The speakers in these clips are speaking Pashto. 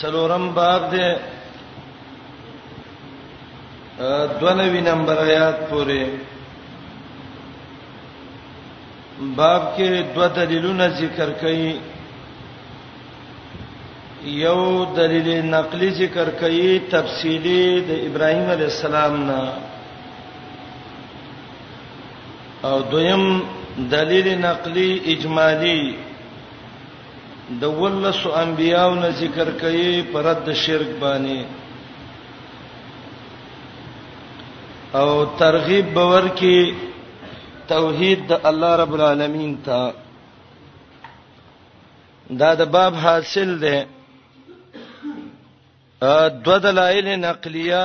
څلورم باب دی دونوی نمبر آیات پورې باب کې دوه دلیلونه ذکر کړي یو دلیل نقلی ذکر کړي تفصیلی د ابراهیم علی السلام نه او دویم دلیل نقلی اجمالی د ولس انبیاو نه ذکر کوي پر رد شرک باندې او ترغیب باور کې توحید د الله رب العالمین ته دا د باب حاصل ده دو دلایل نقلیه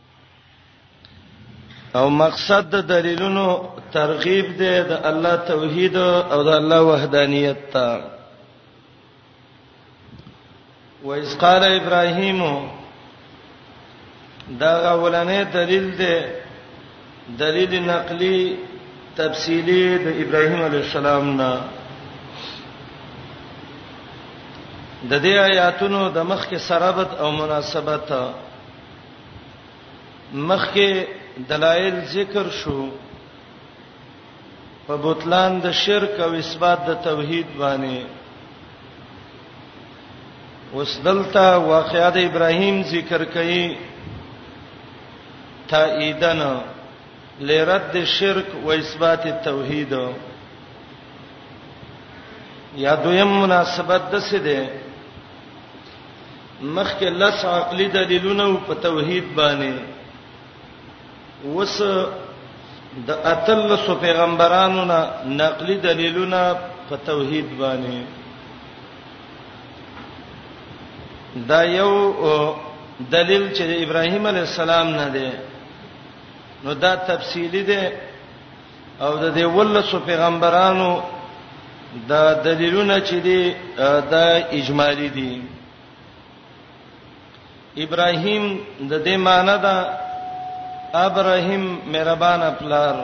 او مقصد د دلیلونو ترغیب دی د الله توحید او د الله وحدانیت ته وایس قال ابراهیم دا غولنې دلیل دی دلیل نقلی تفصیلی د ابراهیم علی السلام نه د دې آیاتونو د مخ کې سرابت او مناسبت مخکې دلایل ذکر شو په بوتلان د شرک او اثبات د توحید باندې وسدلتا واقعات ابراهیم ذکر کړي تاییدن لرد الشرک و اثبات التوحید یا دویم مناسبت د څه ده مخکې لس عقلي دلیلونه په توحید باندې وس د اتل سو پیغمبرانو نه نقلي دلیلونه په توحید باندې دا یو دلیل چې ابراهیم علی السلام نه دی نو دا تفصیلی دی او د دې ولس پیغمبرانو دا دلیلونه چې دي دا اجمالی دي ابراهیم د دې معنی دا ابراهیم مهربان پلار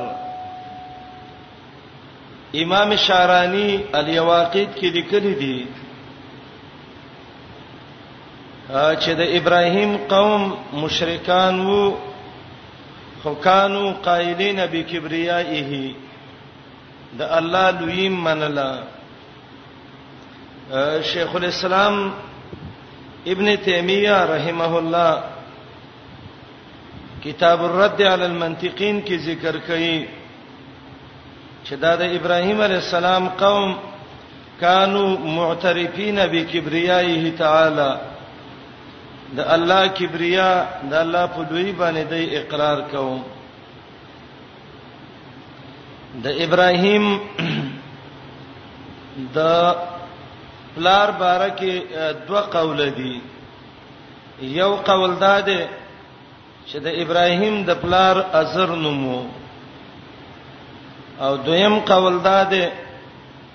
امام شارانی الیواقیت کې لیکلي دي چې د ابراهیم قوم مشرکان وو خو کانو قائلین بکبریائه د الله لوی منلا شیخ الاسلام ابن تیمیه رحمه الله کتاب الرد علی المنطقین کې ذکر کړي چې دا د ابراهیم علی السلام قوم کانو معترفین بکبریایه تعالی د الله کبریا د الله په لوی باندې د اقرار کوو د ابراهیم د پلار بارکه دوه قول دي یو قول دا دی چې د ابراهیم د پلار ازر نومو او دویم قول دا دی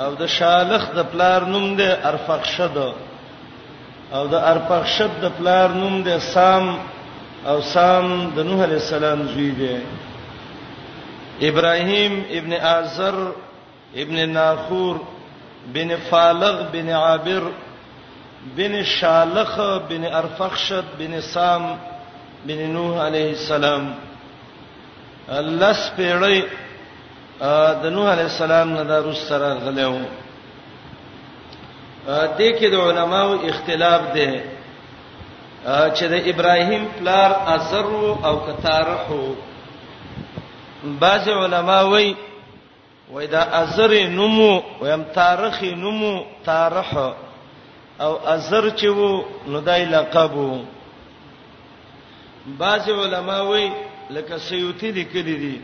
او د شالخ د پلار نوم دی ارفخشد او د ارفخشد د پلار نوم دی سام او سام د نوح علی السلام زوی دی ابراهیم ابن ازر ابن ناخور بن فالغ بن عابر بن شالخ بن ارفخشد بن سام بن نوح علیه السلام الله سپېړی د نوح علی السلام نه دا رس سره غلېو د کې د علماو اختلاف دی چې د ابراهیم پلار ازر او کتارح بعض علما وایي وای دا ازر نومو ویم تاریخ نومو تارح او ازر چې وو نو دای لقب وو بعض علما وایي لکه سیوطی لیکلی دي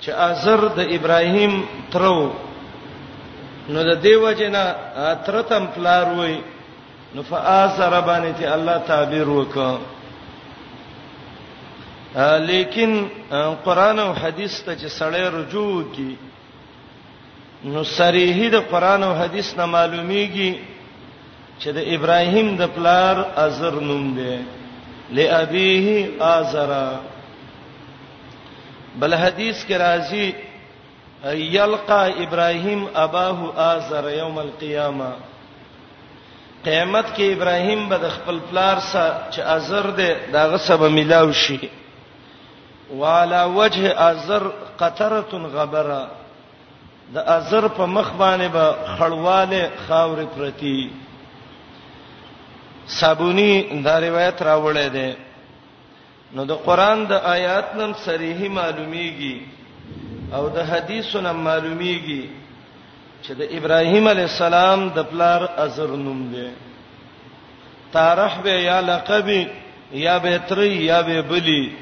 چې ازر د ابراهیم ترو نو د دیو جنا ترتم پلار وای نو فآثر باندې ته الله تعبیر وکړه لیکن قران او حدیث ته چې سړی رجوع کی نو صریحی د قران او حدیث نه معلومیږي چې د ابراهیم د پلار ازر نوم دی لابیه ازر بل حدیث کې راځي یلقا ابراهیم اباه ازر یوم القیامه قیامت کې ابراهیم به د خپل پلار سره چې ازر دی داغه سبب ملاوي شي وعلى وجه ازر قطره غبره د ازر په مخ باندې به خړواله خاور پرتی صابونی دا روایت راوړی دی نو د قران د آیات نن صریح معلومیږي او د حدیثو نن معلومیږي چې د ابراهیم علی السلام د پلار ازر نوم دی تارح به یا لقبی یا به تری یا به بلی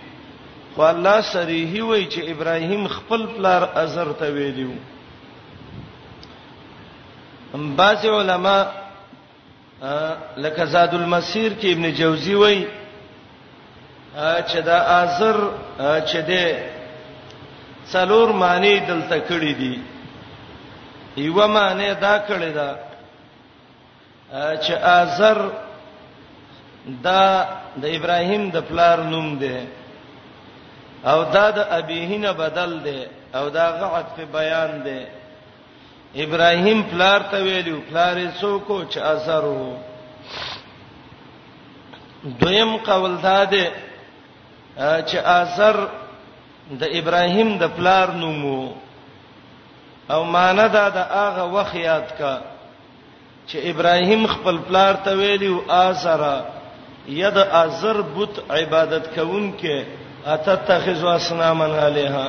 خو الله صریحی وای چې ابراهیم خپل پلار ازر ته ویلیو بعض علما لکه زاد المسیر کې ابن جوزی وای چې دا ازر چې ده څلور معنی دلته کړی دي یو معنی دا کړی دا چې ازر دا د ابراهیم د پلار نوم دی او دا د ابيهینه بدل دی او دا غعت په بیان دی ابراهیم پلار ته ویلو پلار یې څوک چې ازر وو دویم قول دا دی چې ازر د ابراهیم د پلار نوم وو او معنا دا د هغه وخت یاد کا چې ابراهیم خپل پلار ته ویلی او آزرا ید آزر بت عبادت کوونکې اتتخذ اسنامن علیها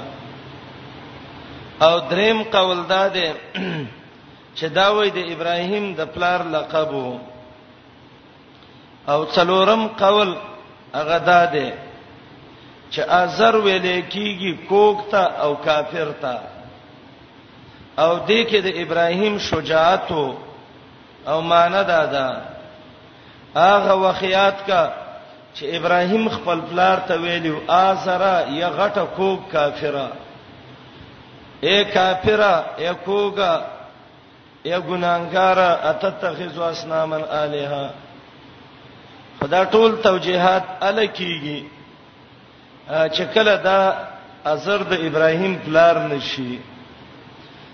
او دریم قول دا دی چې دا وای د ابراهیم د پلار لقب وو او څلورم قول هغه دا دی چې ازر ویلې کیږي کوکتا او کافر تا او دې کې د ابراهیم شجاعت او معنا دا ده هغه وخیات کا چې ابراهیم خپل پلار ته ویلو ازرا یا غټه کوک کافرا اے کافرا اے کوګه یا ګناګار اتتخذ اسنامن الها خدا ټول توجيهات ال کیږي چې کله دا ازر د ابراهيم پلار نشي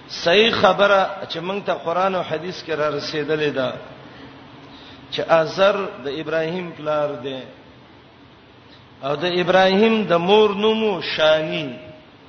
صحیح خبره چې موږ ته قران او حديث کې را رسیدلې ده چې ازر د ابراهيم پلار دی او د ابراهيم د مور نومو شانی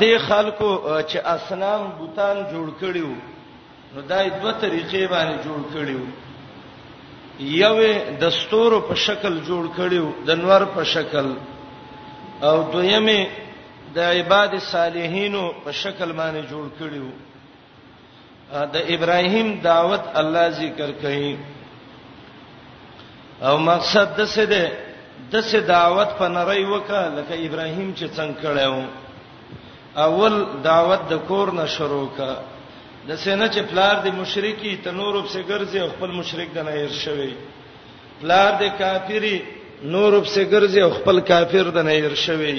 دې خلکو چې اصنام بوتان جوړ کړیو نو دای دوه طریقې باندې جوړ کړیو یوې د ستورو په شکل جوړ کړیو د نور په شکل او دویمه د عباد صالحینو په شکل باندې جوړ کړیو د ابراهیم دعوت الله ذکر کړي او مقصد د څه ده د څه دعوت په نری وکړه لکه ابراهیم چې څنګه کړو اول دعوت د کور نه شروع کړه د سینه چې پلار د مشرکی تنورب سره ګرځي او خپل مشرک د نه هیر شوی پلار د کافری نورب سره ګرځي او خپل کافر د نه هیر شوی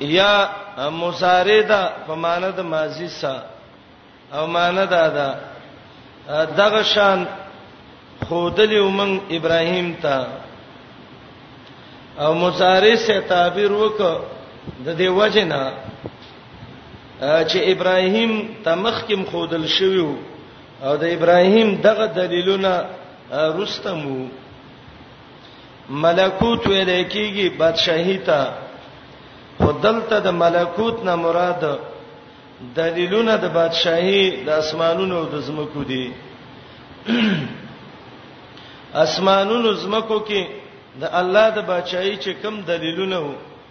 یا مضارع ده په معنی د ماضی سره او معنی دا ده دغه شان خودلی ومن ابراهیم ته او مضارع سره تعبیر وک د دې وجنه چې ابراهیم تمخکم خودل شویو او د ابراهیم دغه دلیلونه رستمو ملکوت ویل کېږي بادشاہي ته خدلته د ملکوت نه مراد دلیلونه د بادشاہي د اسمانونو د زمکو دي اسمانونو زمکو کې د الله د بادشاہي چې کم دلیلونه وو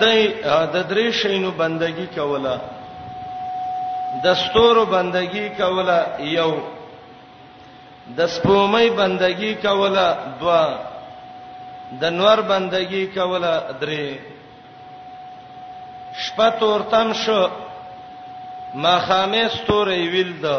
دای د درې شینو بندگی کوله د ستورو بندگی کوله یو د سپومې بندگی کوله دوا د نور بندگی کوله درې شپه تورتم شو ما خامې ستورې ویل ده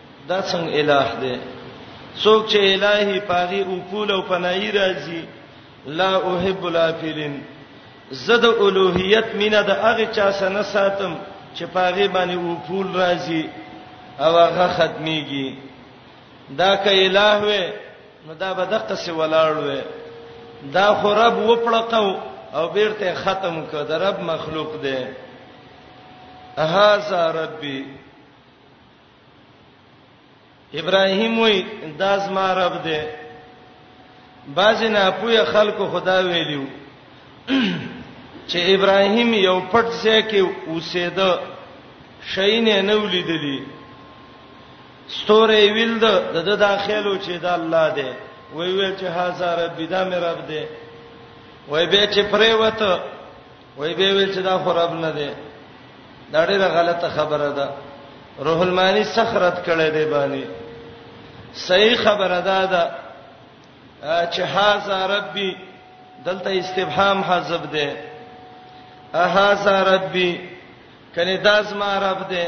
دا څنګه الہ دی څوک چې الہی پاغي او کول او پنای راځي لا احب الافلین زد اولوہیت مینا د هغه چا سره ساتم چې پاغي باندې او کول راځي او هغه ختميږي دا ک الہ وې نو دا به دقه سی ولاړ وې دا خو رب وپړقو او بیرته ختم کړه د رب مخلوق دی هاذا ربي ابراهيم وای دا زما رب دی بعضی نه پوهه خلکو خدا ویلیو چې ابراهیم یو پټ ځای کې اوسېده شین نه ولیدلی ستوره ویل د د داخلو چې د الله دی وی ویل چې هزار رب دا مې رب دی وای به چې پرې وته وای به ویل چې دا خو رب نه دی دا ډیره غلطه خبره ده روح المانی سخرت کړي دی باندې صحیح خبره ده دا چې هاذا ربي دلته استفهام حذف ده اهاذا ربي کله دا زما رب ده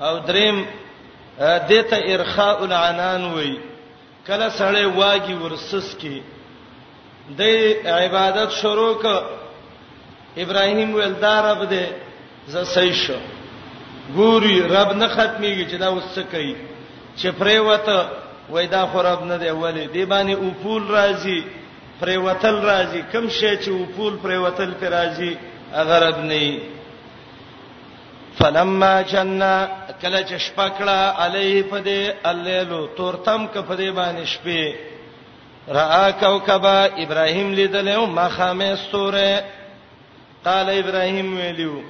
او دریم دته ارخاء العنان وای کله سړی واګي ورسس کی د عبادت شروع ک ابراهیم ول دا رب دې ز صحیح شو ګوري رب نه ختميږي چې دا وسه کوي چې پریوته وای دا خو رب نه دی ولی دی باندې اوپول راځي پریوتل راځي کم شي چې اوپول پریوتل پر راځي اگر رب نه فلما جننا کله چې شپه کړه علیه په دې الليل تورتم ک په دې باندې شپې را کوكبا ابراهيم لیدل او مخامه ستوره قال ابراهيم ویلو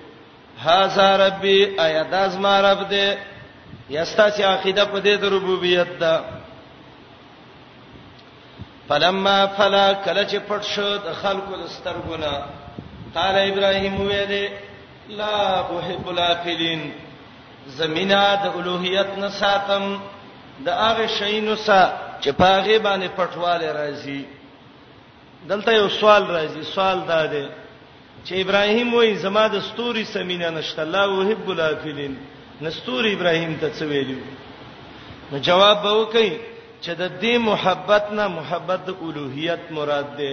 هاذا ربي ایا داس ما رب دې یستا چې عقیده په دې د ربوبیت ده فلما فلا کله چې پټ شو د خلکو د سترګونه قال ابراهيم ویلې لا احب الافلین زمینا د الوهیت نه ساتم د هغه شینو سا چې پاغه باندې پټواله راځي دلته یو سوال راځي سوال دا دی چې ابراهیم وای زما د ستوري سمینا نشته لا احب الافلین نستور ابراهیم ته څه ویلو نو جواب به وکي چې د دې محبت نه محبت د الوهیت مراد ده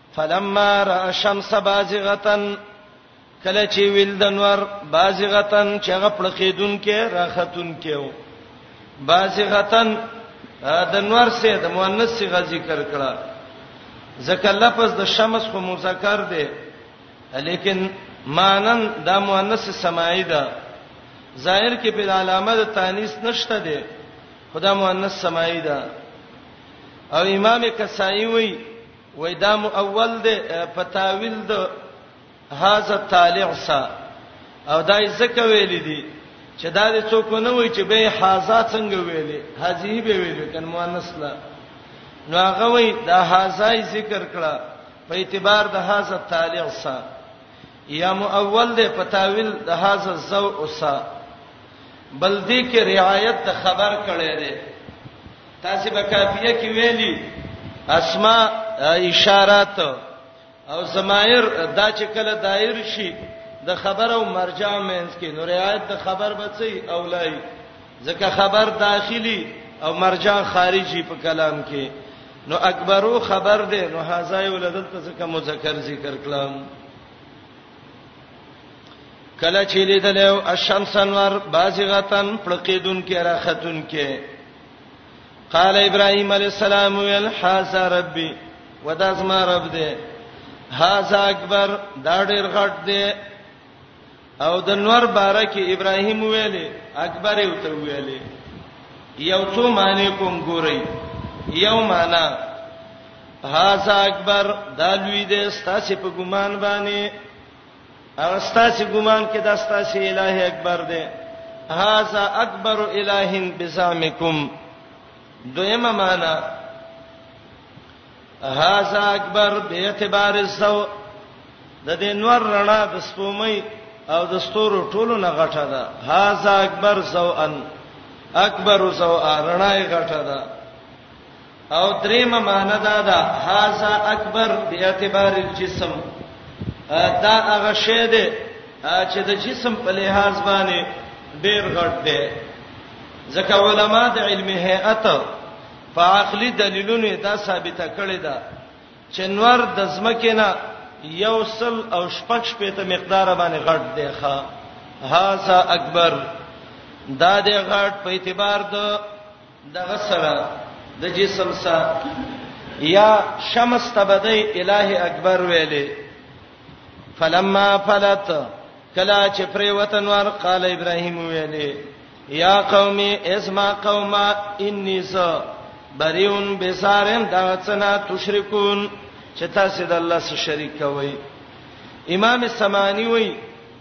فلما را الشمس بازغه کله چې ویل د نور بازغه چې غپړ خیدون کې راختون کې و بازغه د نور سه د مؤنث صيغه ذکر کړه ځکه لفظ د شمس خو مذکر دی لیکن مانن د مؤنث سماعي ده ظاهر کې په علامه د تانیث نشته دی خدا مؤنث سماعي ده او امام کسائی وی وای دا مو اول دی په تاویل د هاذا طالع سا او دای زکه ویل دي چې دا د څوک نه وای چې به هاذا څنګه ویلې هذه به ویلې کنه مؤنث لا نو هغه وای دا هاذا ذکر کړه په اعتبار د هاذا طالع سا یا مو اول دی په تاویل د هاذا زو اوسا بل دې کې رعایت د خبر کړي دي تاسو به کافیه کې ویلي اسماء اشارات او زمایر دا چې کله دایر شي د خبر او مرجع مینس کې نو رعایت د خبر بچي اولای ځکه خبر داخلي او مرجع خارجي په کلام کې نو اکبرو خبر دی نو هاذای ولدل ته ځکه مذکر ذکر کلام کله چې لیدل او الشمس انور بازغتن پړقیدون کې راختون کې قال ابراهيم عليه السلام ويل حاذا ربي ودا زما رب دې حاذا اکبر دا ډېر غټ دې او د نور بارکه ابراهيم ویلې اکبر یو ته ویلې یو څو معنی کوم ګورئ یو معنی حاذا اکبر دا لوی دې ستاسو په ګمان باندې هغه ستاسو ګمان کې دا ستاسو الٰه اکبر دی هاذا اکبر الٰه بزامکم دویمه معنا هاذا اکبر به اعتبار السو د دې نور رڼا د سپومۍ او د ستورو ټولو نه غټه ده هاذا اکبر سو ان اکبر سو رڼا یې غټه ده او دریم معنی دا ده هاذا اکبر به اعتبار الجسم دا هغه شی دی چې د جسم په لحاظ باندې ډیر غټ دی ځکه علما د علم هيئت په عقلي دلیلونو دا ثابته کړې ده چې نور د زمکه نه یو سل او شپږ شپته مقدار باندې غټ دی ښا هاذا اکبر دا د غټ په اعتبار د دغه سره د جسم سره یا شمس تبدی الہ اکبر ویلې فلما فلت کلا چې پرې وطن ور قال ابراهیم ویلې یا قومي اسما قوما انی س بریون بسارم دا څنا تشریکون چې تاسو د الله سره شریک کوئ امام سمانی وایي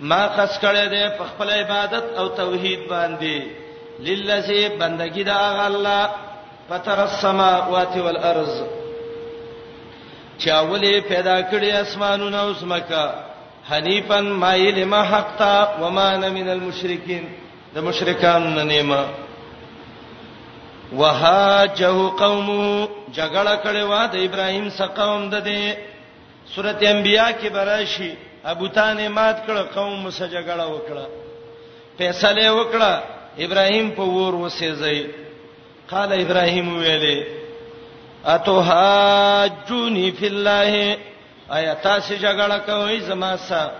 ما خاص کړی دی په خپل عبادت او توحید باندې للذي بندگی دا غلا فطر السماوات والارض چا ولې پیدا کړی اسمانونه او سمکا حنیفا مایل ما حق تا وما انا من المشرکین د مشرکان نه نیمه وهاجه قوم جګړه کړي وا د ابراهيم سقوم د دې سورت انبیاء کې براشي ابو تان مات کړه قوم مسجګړه وکړه فیصله وکړه ابراهیم په ور وسېځي قال ابراهیم ویلې اتوهاجونی فی الله آیا تاسو جګړه کوئ زما سره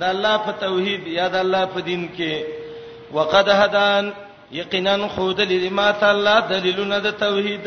د الله په توحید یا د الله په دین کې وقد هدان یقینا خود لري ما تعالی دلیلونه د توحید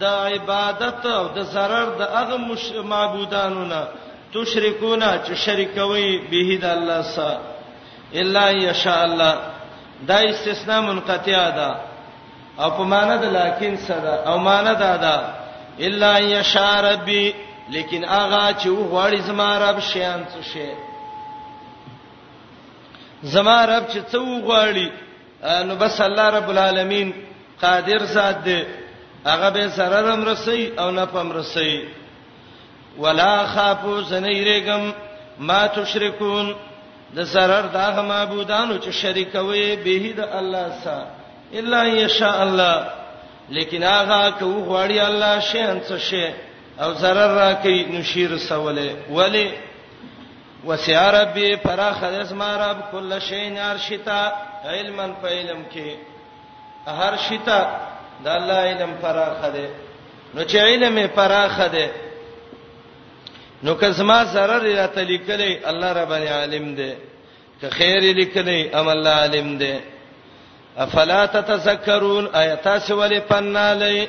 د عبادت او د zarar د هغه معبودانو نه تشرکونه چې شریکوي به د الله سره الا ان شاء الله دا استثناء منقطع ده او په معنا د لکن سره او معنا دا ده الا ان شاء ربي لیکن هغه چې وغواړي زما رب شیان څه شي زما رب چې څو غواړي نو بس الله رب العالمین قادر ذات دی هغه به zarar هم رسي او نه پم رسي ولا خافو زنیرګم ما تشركون د zarar دا هغه معبودانو چې شریکوي به د الله سره الا ان شاء الله لیکن هغه کو غواړي الله شي انڅ شي او zarar راکې نشیر سواله ولی وسع ربي پراخ د زما رب کله شي نار شتا علما په علم کې هر شتا د الله علم پراخ دی نو چې علم یې پراخ دی نو که زما zarar را تلیکلې الله رب العالم دی که خیر لیکلې ام الله عالم دی افلا تتذکرون ایتاس ولې پنالې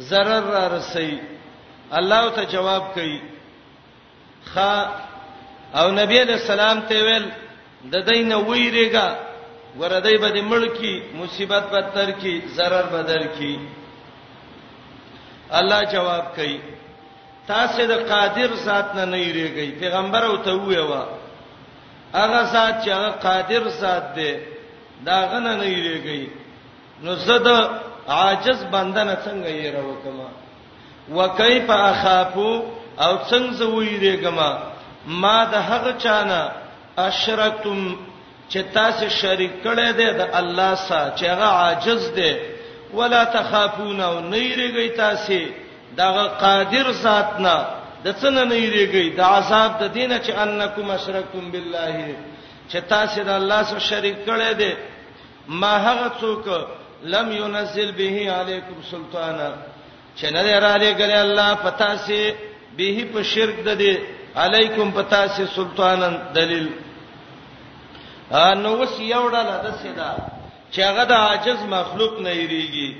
ضرر را رسي الله ته جواب کوي خ او نبی علیہ السلام ته ویل د دین ویریګا وردی به د ملکی مصیبت به تر کی zarar بدل کی الله جواب کوي تاسو د قادر ذات نه نه یریږئ پیغمبر او ته ویوا هغه ذات چې هغه قادر ذات دی دا غنه نه یریږئ نو زه د عاجز بنده نه څنګه یې راوکما وکيف اخافو او څنګه زه ویریګما ما د هغه چانه اشرکتم چې تاسو شریک کړی دی د الله سره چې هغه عاجز دی ولا تخافون او نه یریږئ تاسو دغه قادر ذات نه د څنګه نه یریږئ د عذاب د دینه چې انکم اشرکتم بالله چې تاسو د الله سره شریک کړی دی ما هغه څوک لم ينزل به عليكم سلطانا چې نه دی را لېګل الله پتا سي به په شرک د دې علیکم پتا سي سلطانن دلیل نو وس یو ډله د سیدا چې هغه د عاجز مخلوق نه یریږي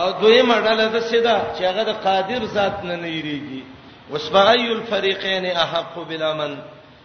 او دوی مډله د سیدا چې هغه د قادر ذات نه نه یریږي وسبغی الفریقین احق بالامن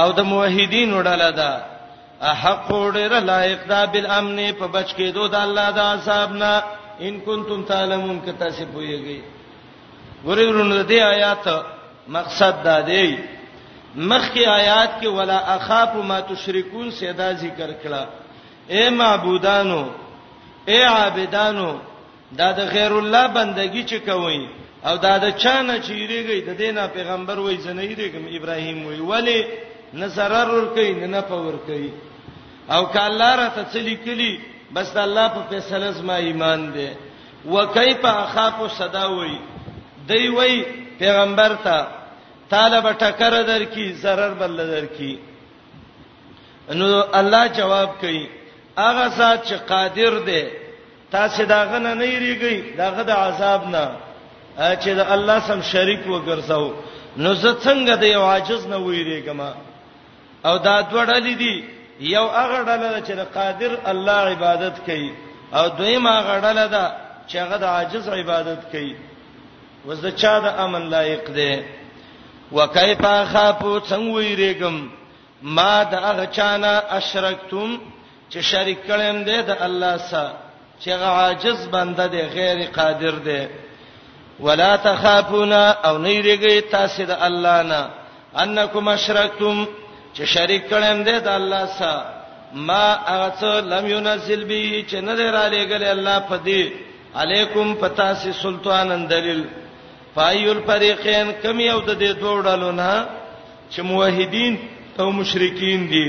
او د موحدین وړاله ده احق ډیر لایق ده بالامن په بچ کې دوه د الله د عذاب نه ان کنتم تعلمون که تاسو پوهیږئ ګورې ورونه دې آیات مقصد دا دی مخکې آیات کې ولا اخاف ما تشركون سیدا ذکر کړه اے معبودانو اے عابدانو دا د غیر الله بندگی چې کوي او دا د چا نه چیریږي د دینه پیغمبر وای زنه یریږم ابراهیم وای ولی نه zarar ور کوي نه نه پور کوي او کله را ته چلی کلی بس د الله په فیصله زما ایمان دی وکيف اخاف صدا وای دی وای پیغمبر ته طالب ټکر درکې zarar بل درکې نو الله جواب کوي هغه ذات چې قادر دی تاسو دا غنه نه یریږئ دا غد عذاب نه چې د الله سم شریک وګرځاو نو زه څنګه د یو عاجز نه ویریږم او دا دوه ډلې دي یو هغه ډله چې د قادر الله عبادت کوي او دویم هغه ډله ده چې هغه د عاجز عبادت کوي وزه چا د امن لایق دی وکيف اخاف څنګه ویریږم ما د هغه چانه اشرکتم چې شریک کړم دې د الله سره چې عاجز بنده دی غیر قادر دی ولا تخافون او نه یریږي تاسو د الله نه انکم اشرکتم چې شریک کړم دې د الله سره ما اغه لم ينزل به چې نه را لېګل الله په دې علیکم پتا سي سلطانن دلیل فایل فریقین کم یو د دې دوه ډلو نه چې موحدین او مشرکین دي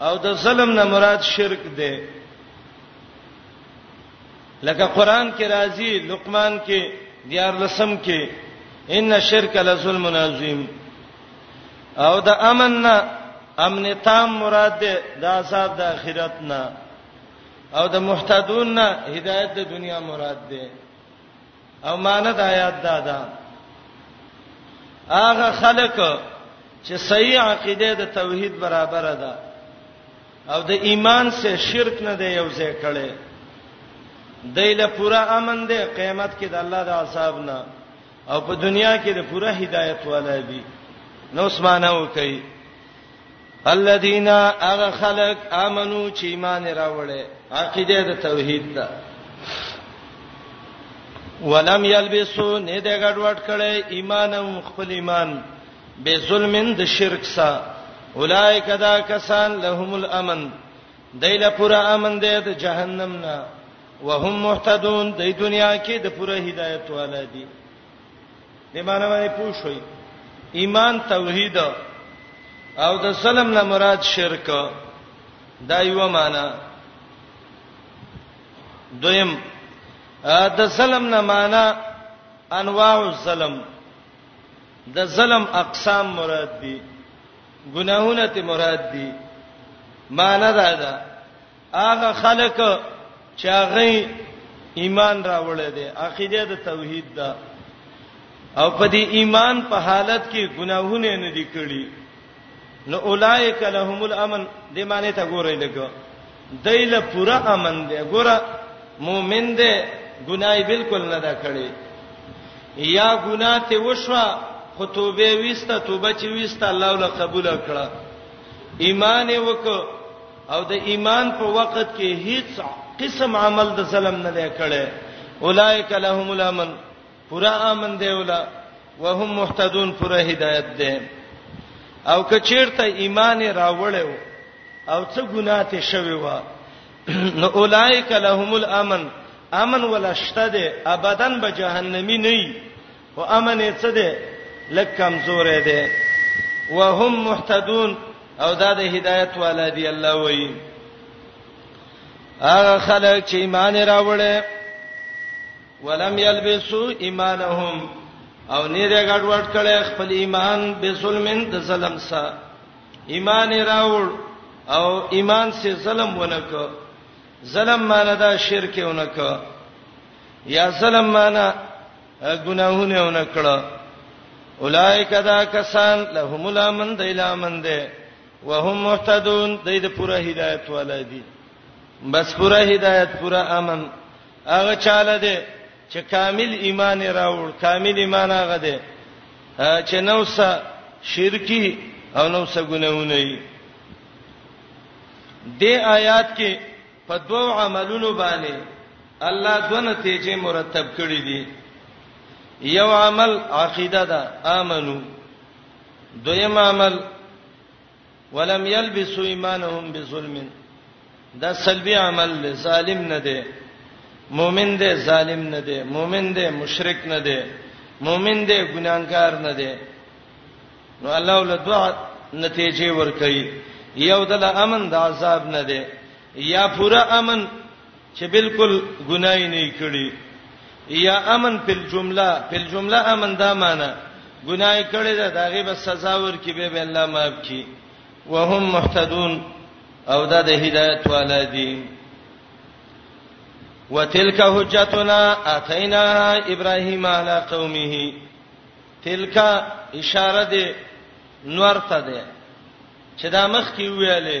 او د ظلم نه مراد شرک دی لکه قران کې راځي لقمان کې دیار لسم کې ان الشرک لظلم عظیم او د امن نه امن تام مراد ده د عذاب د اخرت نه او د محتدون نه هدایت د دنیا مراد ده او معنی د آیات دا ده هغه خلک چې صحیح عقیده د توحید برابر ده او د ایمان سره شرک نه دی یو ځای کړي دایله پورا امن دی قیامت کې د الله د عذاب نه او په دنیا کې د پورا هدایت والا دی نو اسمانه وکي الذين اغه خلق امنو چې ایمان راوړې عقیده د توحید ده ولم یلبسو نه د غډوډ کړي ایمان او خپل ایمان به ظلمن د شرک سره اولایک دا کسان لهم الامن دایله پورا امن ده د جهنم نه وهم محتدون د دنیا کې د پوره هدایت والا دي دې معنی باندې پوښوي ایمان توحید او د سلام نه مراد شرک دا یو معنی دویم د سلام نه معنی انواع الظلم د ظلم اقسام مراد دي ګناهونه ته مراد دي معنی دا ده هغه خلک چې هغه ایمان راوړی دی عقیده د توحید ده او په دې ایمان په حالت کې ګناهونه نه دي کړی نو اولایک لهم الامن دې معنی ته ګورئ لګو دایله پورا امن دی ګوره مؤمن دی ګناي بالکل نه دا کړی یا ګناه ته وشوه خو توبه وسته توبه چې وسته الله ول قبول کړه ایمان وکړه او د ایمان په وخت کې هیڅ قسم عمل د ظلم نه دی کړی اولایک لهم الامن پورا امن دی ولا وهم مهتدون پورا هدایت دی او کچیرته ایمان راوړیو او څه ګناه ته شوی و نو اولایک لهم الامن امن ولا شته دی ابدان به جهنمی نه خو امن یې څه دی لږ کمزورې دی وهم محتدون او دا د هدایت والا دی الله وایي هغه خلک چې ایمان راوړل ولم یلبسوا ایمانهم او نه دې ګډوډ کړي خپل ایمان به ظلمن د ظلم سره ایمان راوړ او ایمان سے ظلم ونکړه ظلم معنی دا شرک ونکړه یا ظلم معنی ګناهونه ونه کړه اولایک دا کسان لهم الامن د الامن ده وهم مهتدون د دې پوره هدایت ولادي بس پوره هدایت پوره امن هغه چاله ده چې کامل ایمان راوړ کامل ایمان هغه ده چې نوسه شرکی او نوسه ګناونه دي د آیات کې په دوو عملونو باندې الله دو نتیجې مرتب کړې دي یو عمل عقیده ده امنو دویم عمل ولم يلبسوا ایمانهم بظلم دا سلبي عمل له ظالم نه دی مؤمن دی ظالم نه دی مؤمن دی مشرک نه دی مؤمن دی ګناګار نه دی نو الله ول دعا نتیجې ورکړي یو د امن د عذاب نه دی یا پورا امن چې بالکل ګناه یې نه کړی یا امن په جمله په جمله امن دا معنی ګناه کړی دا دغه به سزا ورکړي به به الله معاف کړي وهم محتدون او دا د هدایت والا دي وتلک حجتنا اتینا ابراهیم علی قومه تلک اشاره ده نور ته ده چې دا مخ کې ویلې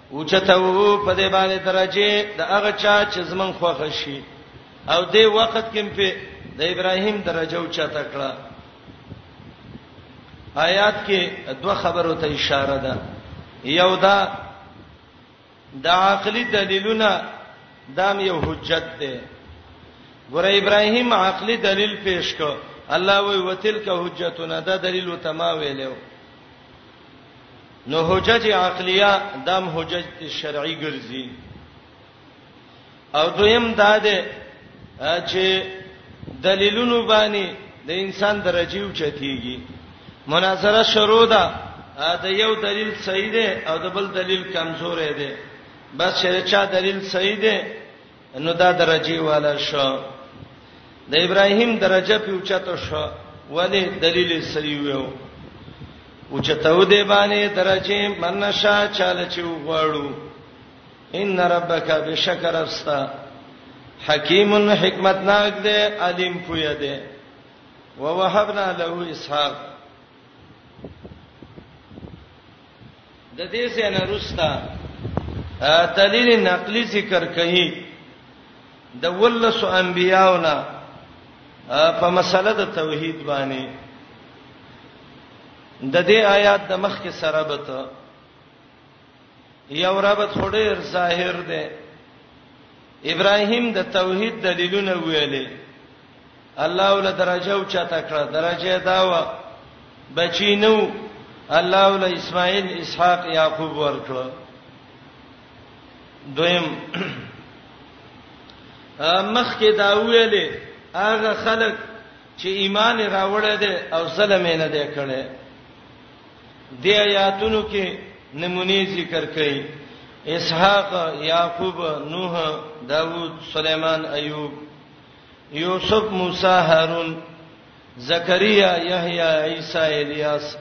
اوچته په دې باندې درجه د هغه چا چې زمون خوښ شي او دې وخت کې په د ابراهیم درجه اوچته کړه آیات کې دوه خبرو ته اشاره ده یو دا د عقلي دلیلونه دام یو حجت ده ګور ابراهیم عقلي دلیل پیش کړ الله وی وتلک حجتنا دا دلیل تما ویلو نو حجج عقلیه دام حجج شرعي ګرځي او دویم دا ده چې دلیلونو باندې د انسان درجه اوچتيږي مناظره شروع ده دا یو دلیل صحیح ده او د بل دلیل کمزور ده بس چې چا دلیل صحیح ده نو دا درجه والا شو د ابراهیم درجه په اوچته شو ولی دلیل صحیح وو اوچته دې باندې درجه منشا چاله چې وغواړو ان ربک بشکر استا حکیم حکمتناک دې علیم پوی دې ووهبنا له اسحاق د دې څخه رستا دلیل نقلی ذکر کړي د ولس انبیاونا په مسله د توحید باندې د دې آیات د مخ کې سره بته یو رب څوډیر ظاهر دی ابراهیم د توحید دلیلونه ویلې الله ول درجه او چاته کړه درجه داوا بچینو الله ول اسماعیل اسحاق یاقوب ورکړه دویم مخ کې دا ویلې هغه خلک چې ایمان راوړل دي او ظلم نه دي کړي دې آیاتونو کې نمونې ذکر کړي اسحاق یعقوب نوح داوود سليمان ایوب یوسف موسی هارون زکریا یحیی عیسی الیاس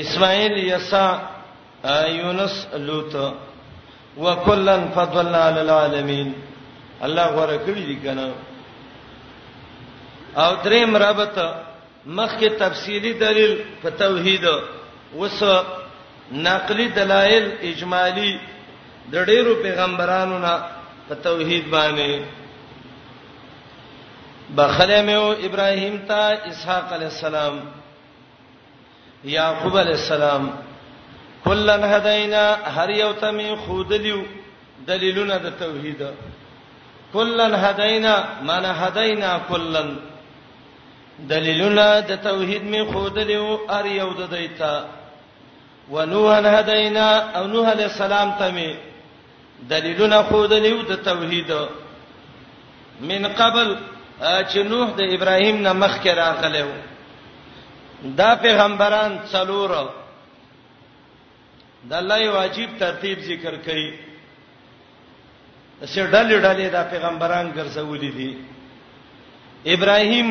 اسماعیل یسع یونس لوط وکلن فضلنا علی العالمین الله غره کړی دي کنه او دریم رابطه مخکې تفصیلی دلیل په توحید وس نقلی دلایل اجمالی د ډیرو پیغمبرانو نه په توحید باندې بخله مې او ابراهیم ته اسحاق علی السلام یعقوب علی السلام کلن هدینا هر یو ته می خودلیو دلیلونه د توحید کلن هدینا معنی هدینا کلن دلیلونه د توحید می خودلیو ار یو د دیتا ونوحن هدینا او نوح علی السلام ته می دلیلونه خودلیو د توحید من قبل چې نوح د ابراهیم نه مخکې راغلو دا پیغمبران څلور د الله یو عجیب ترتیب ذکر کړي سر ډلې ډلې د پیغمبران ګرځولې دي ابراهیم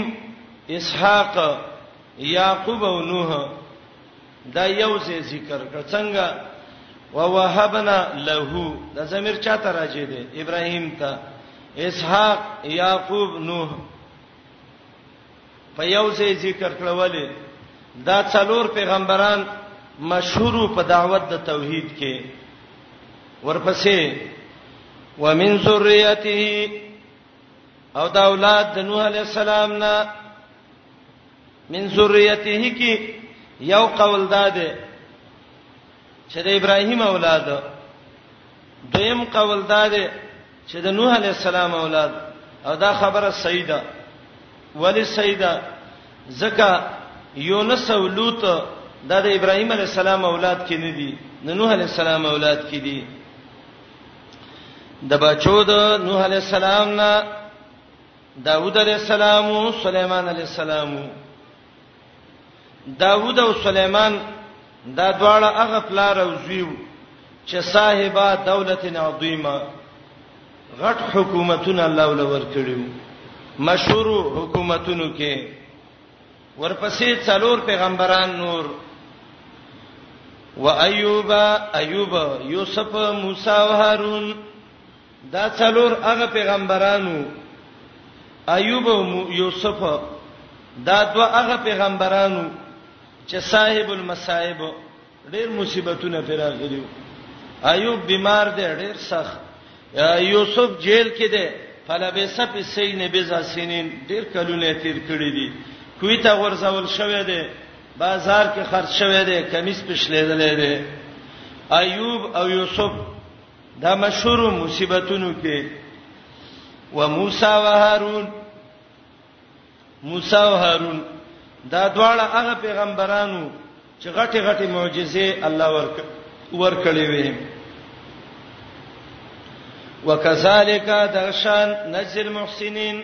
اسحاق یعقوب او نوح دا یو څه ذکر کړ څنګه ووهبنا له د زمير چاته راځي دي ابراهيم ته اسحاق يعقوب نوح په یو ځای ذکر کړولې دا څلور پیغمبران مشهور په دعوت د توحید کې ورپسې ومن ذریته او دا اولاد د نوح علی السلام نه من ذریته کې یو قول داده چې د ابراهیم اولاد دویم قول دا دی چې د نوح علی السلام اولاد او دا خبره صحیح ده ولی صحیح ده ځکه یونس او لوط دا د ابراهیم علی السلام اولاد کې نه دي د نوح علی السلام اولاد کې دي د بچو د نوح علی السلام نه داوود علی السلام او سليمان علی السلام داوود او سليمان دا دواړه هغه پلار او زویو چې صاحبہ دولت عظیمه غټ حکومتونه الله ولور کړیو مشهور حکومتونو کې ورپسې څلور پیغمبران نور و ایوب ایوب یوسف موسی او هارون دا څلور هغه پیغمبران وو ایوب او یوسف دا دوه هغه پیغمبران وو چې صاحب المصائب ډېر مصیبتونه پیراغلیو ایوب بیمار دی ډېر سخت یوسف جیل کې دی فلبس په سین بزا سینین ډېر کلونه تیر کړی دي کوی ته ورزول شوې ده بازار کې خرڅ شوې ده کمیس پښلې ده ایوب او یوسف دا مشهور مصیبتونو کې و موسی و هارون موسی او هارون دا دواړه هغه پیغمبرانو چې غټي غټي معجزې الله ورک ورکړې وي وکذالک دغشان نزل محسنین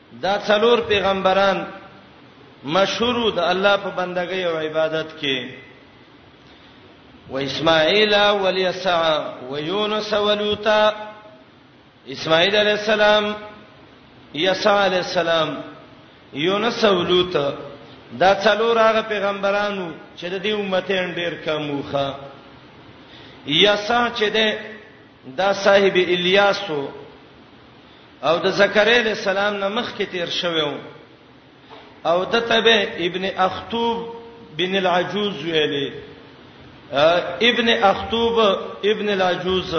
دا څلور پیغمبران مشهور د الله په بندګۍ او عبادت کې و اسماعیل او الیسع و یونس و لوط اسماعیل علیہ السلام یسع علیہ السلام یونس او لوط دا څلور هغه پیغمبرانو چې د دې امتین ډیر کم وخه یسع چې ده دا صاحب الیاسو او د زکریا علی السلام نه مخکې تیر شوی وو او د تبه ابن اخطوب بن العجوز ویلې ابن اخطوب ابن العجوز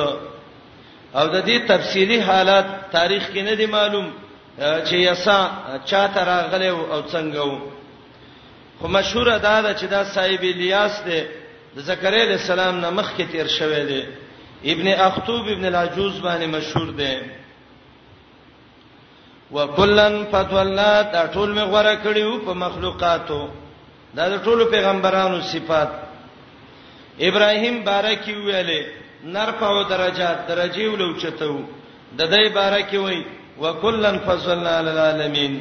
او د دې تفصیلی حالات تاریخ کې نه دی معلوم چې یسا چا تراغله او څنګه وو خو مشهور دا ده چې دا صاحب الیاس دی د زکریا علی السلام نه مخکې تیر شوی دی ابن اختوب ابن العجوز باندې مشهور دی وکلن فتولا دا ټول می غوړه کړیو په مخلوقاتو دا د ټولو پیغمبرانو صفات ابراهیم بارکی ویلې نرفع درجات درجه ولوچتو د دې بارکی وای وکلن فضلنا علی العالمین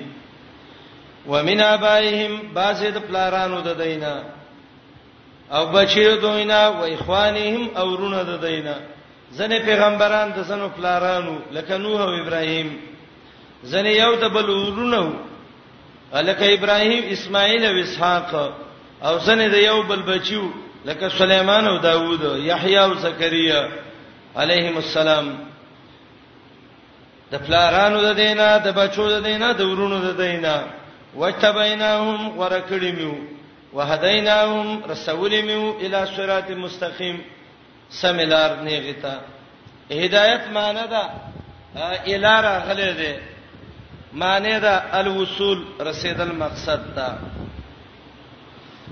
ومن ابائهم بازد پلارانو د دینه او بچیو دوینا و اخوانهم او رونه د دینه ځنه پیغمبران د سنو پلارانو لکه نوح او ابراهیم ځنه یو د بل ورونه لکه ابراهیم اسماعیل او اسحاق او ځنه د یو بل بچیو لکه سليمان او داوود یحیی او زکریا علیهم السلام د پلارانو د دینه د بچو د دینه د ورونو د دینه وتبیناهم ورکړی میو وهدیناهم رسول میو الی صراط مستقیم سملار نیغتا هدایت معنی دا الار غلې ده معنی دا الوصول رسیدل مقصد دا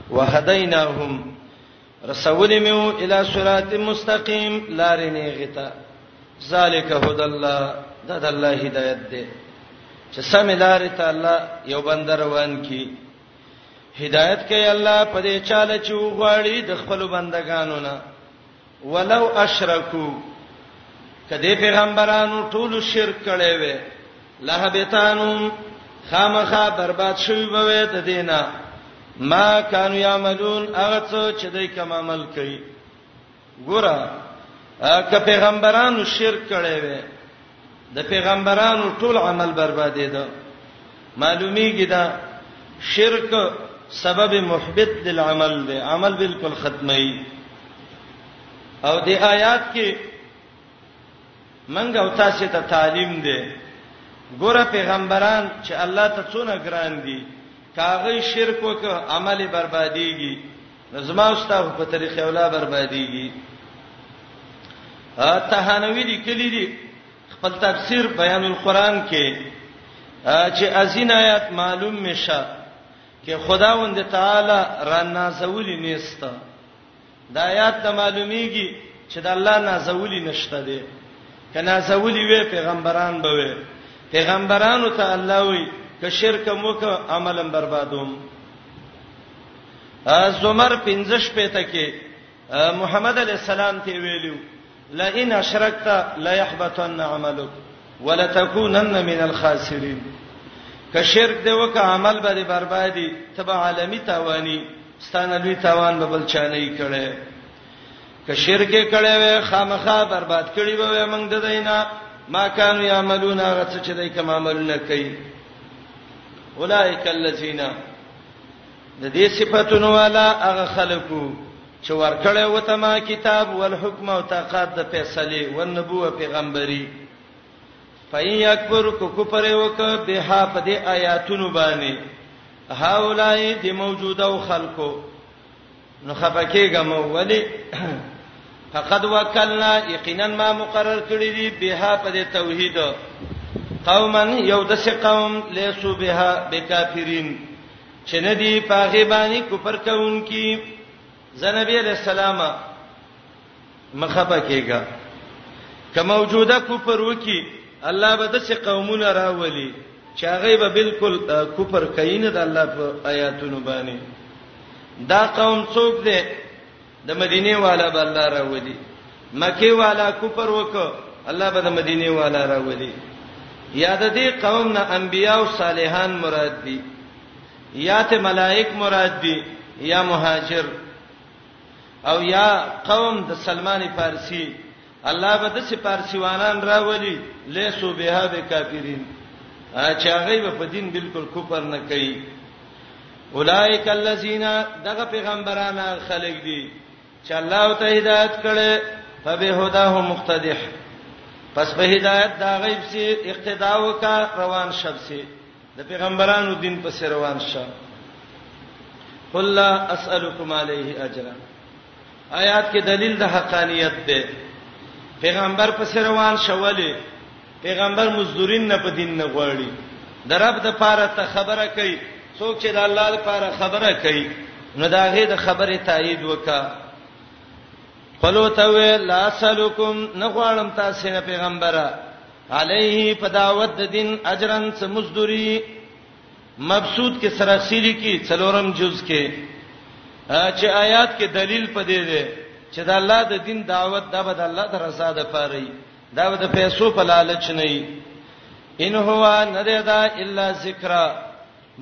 وهدیناهم رسول میو الی صراط مستقیم لارې نه غتا ذالک هد الله دا د الله هدایت ده چې سم لارې ته الله یو بندر روان کی هدایت کوي الله په دې چاله چې وغواړي د خپل بندگانو نه ولو اشرکو کدی پیغمبرانو ټول شرک کړي وي لهبتانهم خامخا برباد شوی به وي د دینه ما کانو یعملون هغه څه چې دوی کوم عمل کوي ګوره که پیغمبرانو شرک کړي وي د پیغمبرانو ټول عمل بربادې ده معلومیږي دا شرک سبب محبط للعمل دی عمل بالکل ختمي او د آیات کې منګ او تاسو ته تعلیم دی ګوره پیغمبران چې الله ته څونه ګران دي کاغه شرک وک عمل برباديږي زما استاد په طریقې اولا برباديږي ا تهانوی دي کلی دي خپل تفسیر بیان القرآن کې چې ازین آیات معلوم مشه کې خداوند تعالی را نازولی نیسته دا آیات ته معلومیږي چې د الله نازولی نشته دی که نازولی وي پیغمبران به وي پیغمبرانو ته الله وي که شرک مو که عملم بربادوم زمر 15 پته کې محمد علی السلام ته ویلو لئن اشرکت ليحبطن عملك ولتكونن من الخاسرين که شرک دی وک عمل به بربادي تبع عالمی تاوانی ستانه لوی تاوان به بل چانه کړي که شرک کړي وي خامخا برباد کړي به موږ د دینه ما كانوا يعملون غڅ چې دای کوم عملونه کوي اولائک الذین د دې صفاتونو والا هغه خلکو چې ورکړې وته ما کتاب ول حکم او طاقت د فیصله او نبوه پیغمبري فین یکبر کو کفر وک به ها په دې آیاتونو باندې هاولای د موجوده او خلکو نو خپکیګه مو ولی فقد وکلنا یقینا ما مقرر کړی دی به په دې توحید قوما یو د قوم لیسو بها بکافرین چې نه دی پاغه باندې کوپر کوونکی زنبی علیہ السلام مخه پکېګا که موجوده کوپر وکي الله به د څه قومونه راولي چې هغه به بالکل کوپر کین د الله په آیاتونو باندې دا قوم څوک دی د مدینه والا به الله راولي مکه والا کوپر وک الله به د مدینه والا راولي یاد دې قوم نه انبیا او صالحان مراد دي یا ته ملائک مراد دي یا مهاجر او یا قوم د سلمان فارسی الله به د سپارسیوانان راولي لیسو بها به کافرین چې هغه به په دین بالکل کوپر نه کوي اولائک الذین دغه پیغمبرانه خلق دي چې الله ته هدایت کړي فبهداه مقتدح پس په هدایت دا غیب سي اقتدا وکا روان شب سي د پیغمبرانو دین په روان شب قل لا اسالکم علیه اجرا آیات کې دلیل د حقانیت دی پیغمبر پس روان شولې پیغمبر مزدورین نه په دین نه غواړي د رب د پاره ته خبره کوي څوک چې د الله لپاره خبره کوي نو دا غي د خبره تایید وکا قلو ته لا سلکم نغوالم تاسو نه پیغمبره علیه په دعوت د دین اجرن سمزدوری مبسوط کې سرخسی لیکي څلورم جز کې چې آیات کې دلیل پدې ده چې د الله د دین دعوت د بد الله د رضا د پاره دا د پیسو په لالچ نه وي ان هو نردا الا ذکر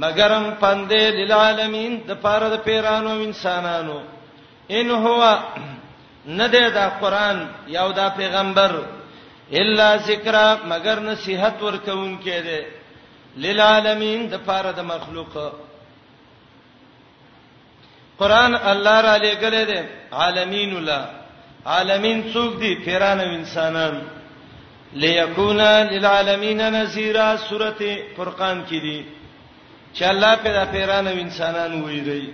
مگرم پندې للعالمین د پاره د پیرانو انسانانو ان هو نردا قران یو دا پیغمبر الا ذکر مگر نصیحت ورکون کې ده للعالمین د پاره د مخلوق قران الله را لګلې ده عالمین الله عالمین څوک دي پیران او انسانان ليكونا للعالمین نذیرا سورته فرقان کې دي چې الله پیدا پیران او انسانان ویری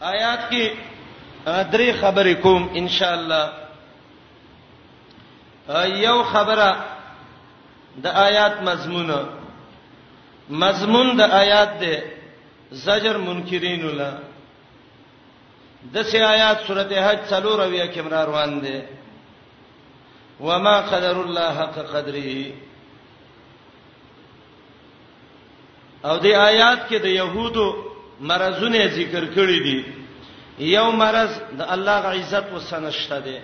آیات کې درې خبرې کوم ان شاء الله یو خبره د آیات مضمون مضمون د آیات ده زجر منکرین الله د سه آیات سورته حج څلور اویا کې مر روان دي وما قدر الله حق قدره او د آیات کې د يهودو مرزونه ذکر کړی دي یو مرز د الله غ عزت وسنشته دي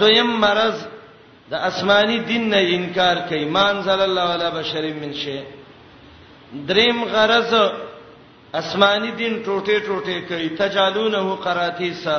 دویم مرز د آسماني دین نه انکار کوي مان زل الله علی بشر من شی دریم غرض آسماني دین ټوټه ټوټه کوي تجالونه قراتیسا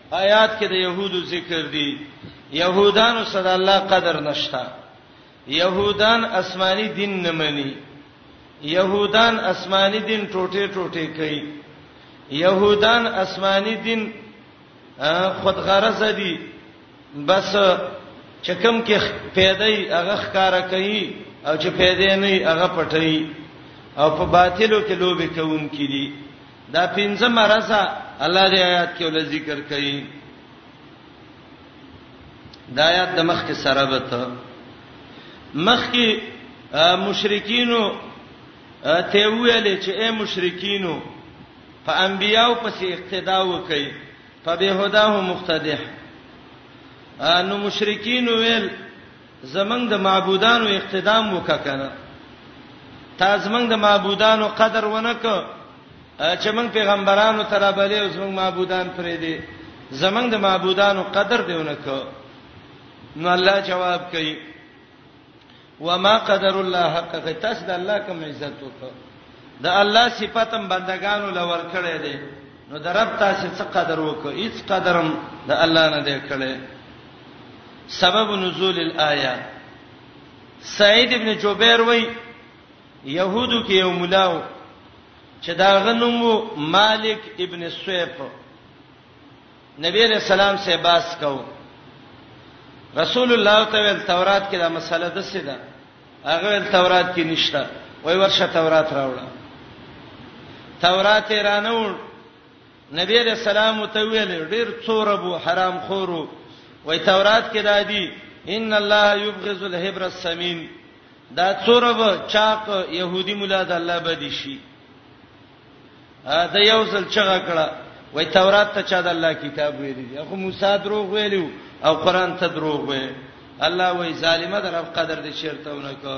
آیات کې د يهودو ذکر دي يهودانو صد الله قدر نشتا يهودان آسماني دین نه مني يهودان آسماني دین ټوټه ټوټه کوي يهودان آسماني دین خود غرض دي بس چکم کې پیدای هغه ښکارا کوي او چې پیدا نه هغه پټي او په باطلو کې لوبي کوونکې دي دا پنځه مرزه الله دې آیات کې ول ذکر کړي دا آیات د مخ کې سره وته مخ کې مشرکینو ته ویل چې اے مشرکینو په انبیاو پسې اقتدا وکړي په بهداه مختدح نو مشرکین ویل زمنګ د معبودانو اقتدام وکا کنه تا زمنګ د معبودانو قدر ونک چې موږ پیغمبرانو تر بلې او زمنګ معبودان پرې دي زمنګ د معبودانو قدر دیونه کو نو الله جواب کوي وما قدر الله حق قتاس د الله کوم عزت وکړه د الله صفاتم بندگانو لور کړي دي نو د رب تاسو څخه قدر وکړه هیڅ قدرم د الله نه دی کړی سبب نزول الايه سعید ابن جبیر وای يهودو کې یو ملاو چې دا غنمو مالک ابن سویف نبی علیہ السلام سے باس کو رسول الله تعالی تورات کې دا مسله د څه ده هغه تورات کې نشته وای ورشه تورات راوړه تورات رانه وړ نبی علیہ السلام ته ویل ډیر څوربو حرام خورو وای تورات کې دادی ان الله یبغض الحبر السمین دا څورب چاق يهودي مولا د الله بدی شي دا یو ځل چغه کړه وای تورات ته چا د الله کتاب ویلی دی خو موسی دروغ ویلو او قران ته دروغ ویل الله وای ظالمه در قدر دې شرطونه کو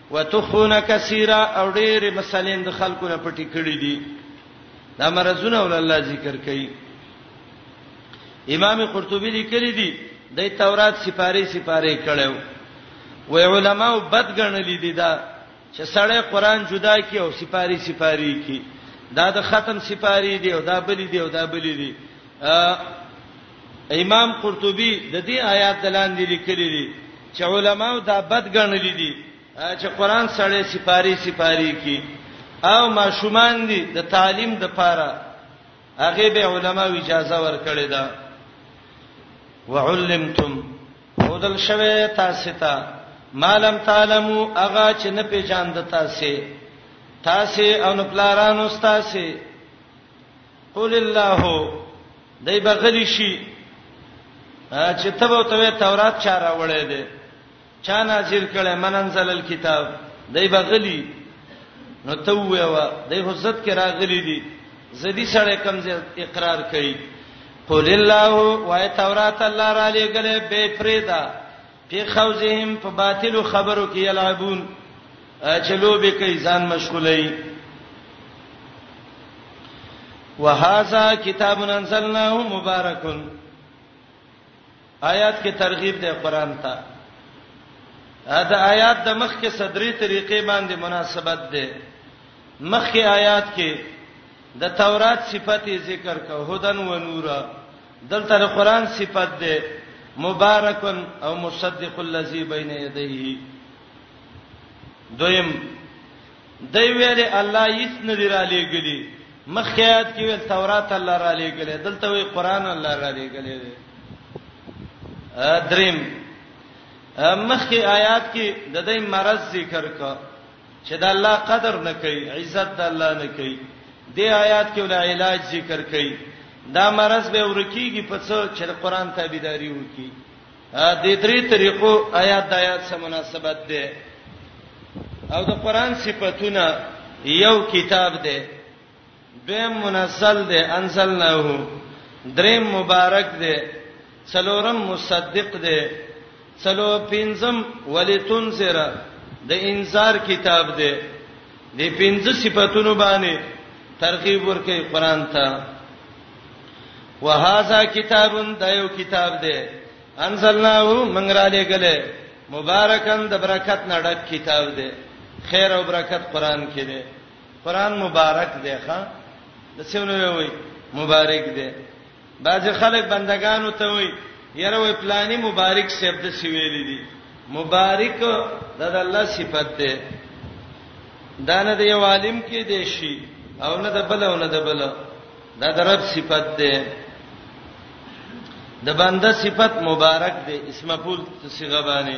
وتخون کثیره او ډېر مسلې د خلکو نه پټې کړې دي دا مرزونه ول الله ذکر کوي امام قرطبي لیکلي دي د تورات سپاره سپاره کړو و علماء بد ګڼلې دي دا چې سړی قران جدا کی او سپاره سپاره کی دا د ختم سپاره دي او دا بلی دي او دا بلی دي امام قرطبي د دې آیات دلاندې لیکلي دي چې علماو دا بد ګڼلي دي چې قران سره سپاری سپاری کی او ماشومان دي د تعلیم د پاره هغه به علما اجازه ورکړي دا وعلمتم خودل شوه تاسو ته مالم تعلمو اغا چې نه پیژاند تاسو تاسو او نپلارانو تاسو قل الله دای بغلی شي چې تبو ته تورات چا راوړې ده چا نازل کړي مننزل الكتاب دای بغلی نو ته ویوا دای حضرت کې راغلي دي زدي سره کم اقرار کوي قل الله وای تورات الله را لګلې بے فریدا فی خوزهم په باطل خبرو کې یلعبون چلو به کوي ځان مشغولای وهذا کتاب انزلناه مبارک آیات کې ترغیب دی قران ته دا آیات د مخ کې صدري طریقې باندې مناسبت ده مخ کې آیات کې د تورات صفته ذکر کو هدن و نور دلته د قران صفت ده مبارکن او مصدق الذی بین یدیه دویم دی ویل الله هیڅ نه دی را لېګلی مخیات کې ویل تورات الله را لېګلی دلته وی قران الله را لېګلی دی دریم مخکې آیات کې د دې مرز ذکر کا چې د الله قدر نه کوي، عزت د الله نه کوي. دې آیات کې ول علاج ذکر کوي. دا مرز به ورکیږي په څو چې قرآن تابعداري وکړي. دې درې طریقو آیات د آیات سره مناسبت ده. او د قرآن صفاتونه یو کتاب ده. دویم منزل دی انزلناه دریم مبارک دی څلورم مصدق دی څلو پنځم ولتنذر د انذار کتاب دی د پنځه صفاتونو باندې ترغیب ورکړي قران ته وهذا کتاب دا یو کتاب دی انزلناه من را لګله مبارکان د برکت نه ډک کتاب دی خیر او برکت قران کې دی قران مبارک دی ښا د څونو وی مبارک دی باز خلک بندگانو ته وی یره وی پلاني مبارک سیب د سی ویل دي مبارک د الله صفت ده دا نه د یو عالم کې دی شي او نه د بل او نه د بل دا د رب صفت ده د بنده صفت مبارک ده اسم مفعول صيغه باندې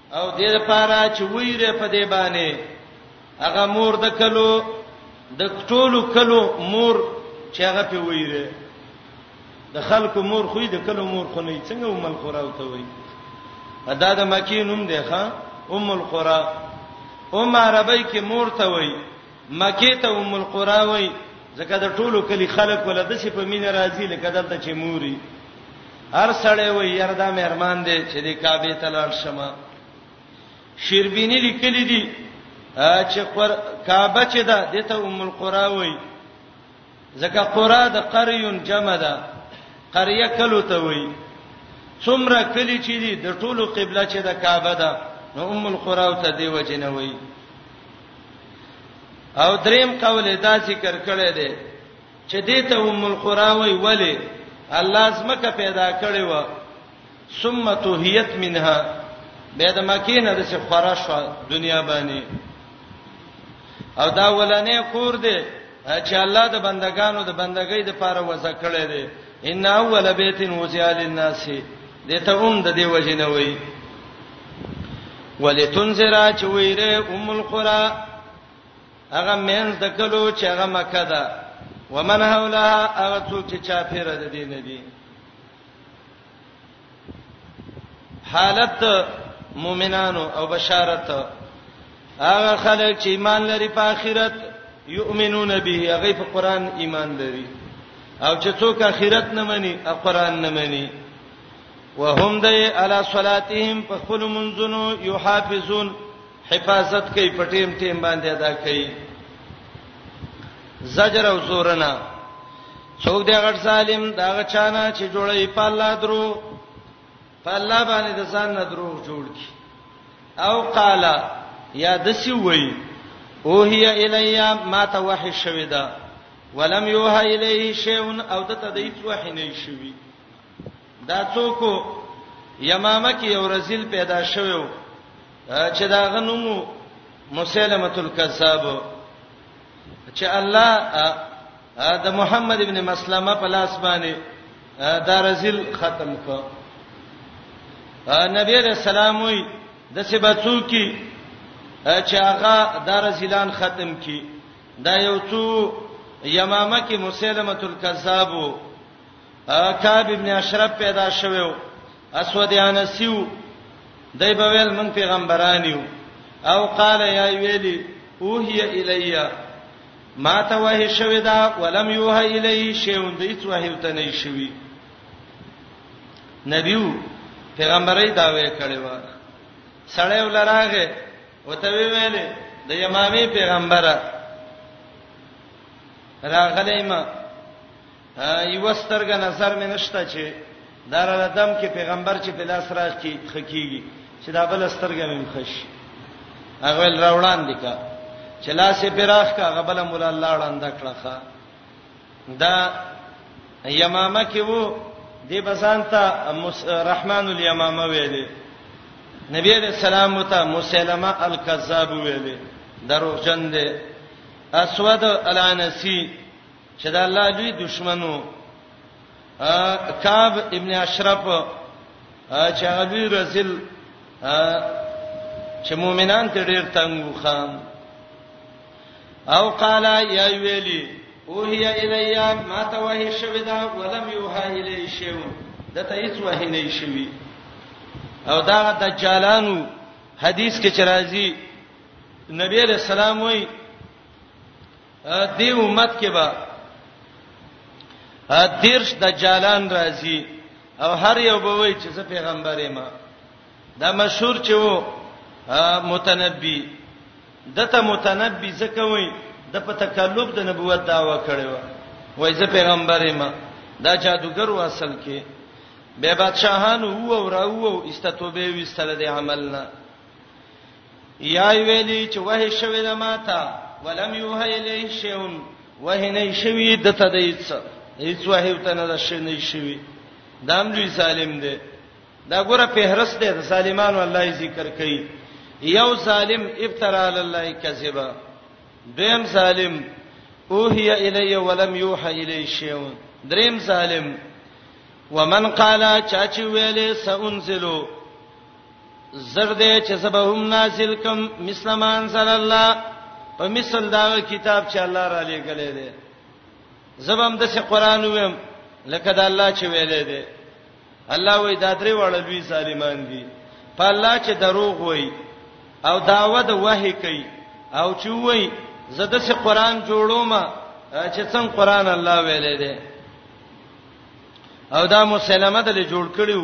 او دې لپاره چې ویره په دې باندې هغه مور د کلو د ټولو کلو مور چې هغه په ویره د خلکو مور خو د کلو مور خو نه څنګه ام القرا وته وي ادا د مکی نوم دی ښا ام القرا ام عربی کې مور ته وي مکی ته ام القرا وي ځکه د ټولو کلی خلک ولدا چې په مینه راضي لکه دلته چې موري هر سړی وای یار دا مې ارمان دی چې د کعبه ته لاړ شم شیربینی لیکلی دی چې قر کعبه چې ده دته ام القرا وای ځکه قرا د قریون جمع ده قريه کلو ته وای څومره کلی چې دی د ټولو قبله چې د کعبه ده نو ام القرا ته دی وجنه وای او دریم قول دا ذکر کړی دی چې دې ته ام القرا وی ولی الله زمکه پیدا کړې و ثم توهیت منها به د مکې نه د څه خورا شو دنیا باندې او دا ولنې کور دی چې الله د بندگانو د بندګۍ د پاره وځه کړې دی ان اول بیت وزیال الناس دې ته هم د دې وجنه وی ولتنذر چې ویره ام القرا هغه مینځ د کلو چې هغه مکه ده ومن حولها هغه څوک چې چا پیره د دین دي حالت مؤمنانو او بشارت هغه خلک چې ایمان لري په آخرت یؤمنون به هغه په قران ایمان لري او چې څوک آخرت نه مني او قران نه مني وهم دای علی صلاتهم په خپل منځونو یحافظون حفاظت کوي په ټیم ټیم باندې ادا کوي زجر او زورنا څوک دی غټ ظالم دا غچانا چې جوړي په الله درو په الله باندې د ځان نه درو جوړ کی او قال یا دسی وی او هی الیا ما ته وحی شوی دا ولم یوها الیه شیء او دته د هیڅ وحی نه شوی دا څوک یمامه کې یو رزل پیدا شوو چې دا غنومو مسلمه الکذاب چې الله د محمد ابن مسلمه په لاس باندې دا رزل ختم کو نبی رسول الله وي د څه بچو کې چې هغه دا رزلان ختم کی دا یو څو یمامه کې مسلمه الکذاب وو کعب ابن اشرف پیدا شوو اسود انسیو دای په ویل مونږ پیغمبران یو او قال یا ویلی اوهی الیا ما ته وه شوی دا ولم یوه الی شیون د هیڅ وه ته نه شوی نبیو پیغمبري دا وې کړي و سړی ولراغه وته ویلې د یمامي پیغمبره راغلی ما یو سترګه نظر مې نشته چې داراله دم کې پیغمبر چې په لاس راځ کې خکېږي چې دا بل سترګه مې مخش هغه ول راوړان دي کا چې لاس یې پراخ کا هغه بل مولا الله وړاند کړخه دا یمامه کې وو د بسانتا رحمان الیمامه ویلې نبی علیہ السلام ته مسلمه الکذاب ویلې دروغجن دی اسود الانسی چې دا الله لوی دشمنو کعب ابن اشرف چې هغه لوی رزل چې مؤمنان ته ډیر تنګو خام او قال یا ویلی اوهیا الیا ما ته وحی شوی دا ولم یوها الی شیو د ته هیڅ وحی نه شوی او دا دجالانو حدیث کې چرایزي نبی علیہ السلام وی دی امت کې به دیرش دجالان راځي او هر یو به وای چې زه پیغمبر یم دا مشهور چې وو متنبی دته متنبی څه کوي د په تکلف د نبوت داوا کړي و وای زه پیغمبر یم دا جادوګر و اصل کې به بادشاہان وو او راو استتوبه وستل د عملنا یا ویلی چې وه شوی د ماته ولم یوه الیه شیون وه نه شوی د ته د هیڅ هیڅ وه ته نه د شی نه شوی دام لوی ظالم دی دا ګوره په هرس دی د ظالمانو الله ذکر کوي یو ظالم ابترا علی الله کذبا دیم ظالم اوهی الی ولم یوحى الی شیون دریم ظالم ومن قال چا چې ویلې سأنزلو زرد چې سبهم نازل کم مسلمان صلی الله په مثل دا کتاب چې الله را لېګلې دی زبم د څه قران ویم لکه دا الله چې ویلې دی الله وې دا درې وړه لوی ظالمان دي په الله چې دروغ وای او داوود وحی کوي او چې وای زده څه قران جوړوم چې څنګه قران الله ویلې دی او دا مسلمه دل جوړ کړیو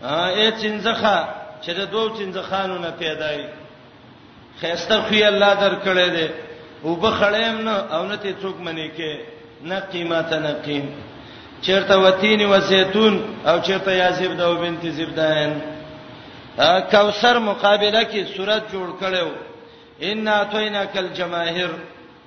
اے چنځخه چې د دوو چنځخانو نه پیدا وي خيسته خو الله درکړې ده او بخړیم نه او نه ته څوک منی کې نه قیمته نه قیم چیرته وتین و زیتون او چیرته یازب دو بنت زبدان کوثر مقابله کې صورت جوړ کړو ان اتینا کل جماهیر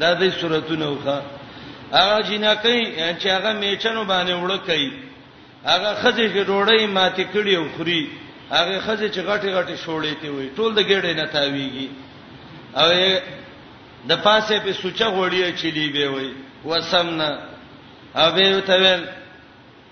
دا د سوراتونو وخه هغه جنکې چې هغه میچنو باندې وړکې هغه خځې چې ډوړې ماتې کړي او خوري هغه خځې چې غټي غټي شوړې ته وي ټول د ګډې نه تاویږي او د پاسه په سوچا غوړی چلی به وي وسمنا او به ته ویل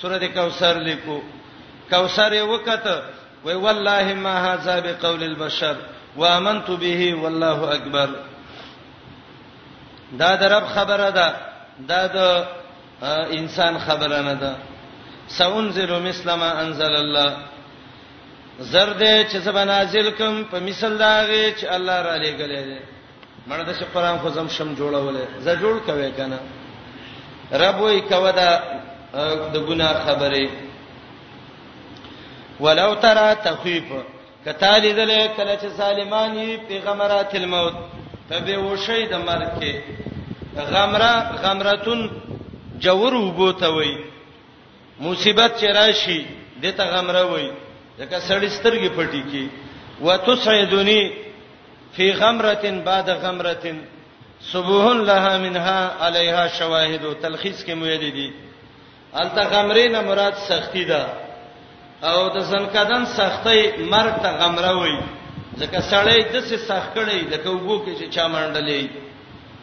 سورت کوثر لیکو کوثر یې وکته وی والله ما هذا بقول البشر وامنت به والله اکبر دا د رب خبره ده دا د انسان خبره نه ده سأنزل مثل ما انزل الله زرد چې زبنازل کوم په مثال دا غي چې الله را لېګلې ده مړه د قرآن خو زم شم جوړوله زه جوړ کوي کنه رب وی کوه دا د ګنا خبره ولو ترى تخيف کته لیدل کله چې سالمانی پیغمبرات الموت په به وشي د مرګ کې غمره غمرتون جور وبوته وي مصیبت چې راشي دته غمره وای ځکه سړی سترګې پټی کی وتسعدنی فی غمره بعد غمره صبوح لها منها علیها شواهد او تلخیص کې مویل دي الته غمرې نه مراد سختی ده او د زنکدن سختي مرګ ته غمره وای ځکه سړی د څه سخت کړي لکه وګو کې چې چا منډلې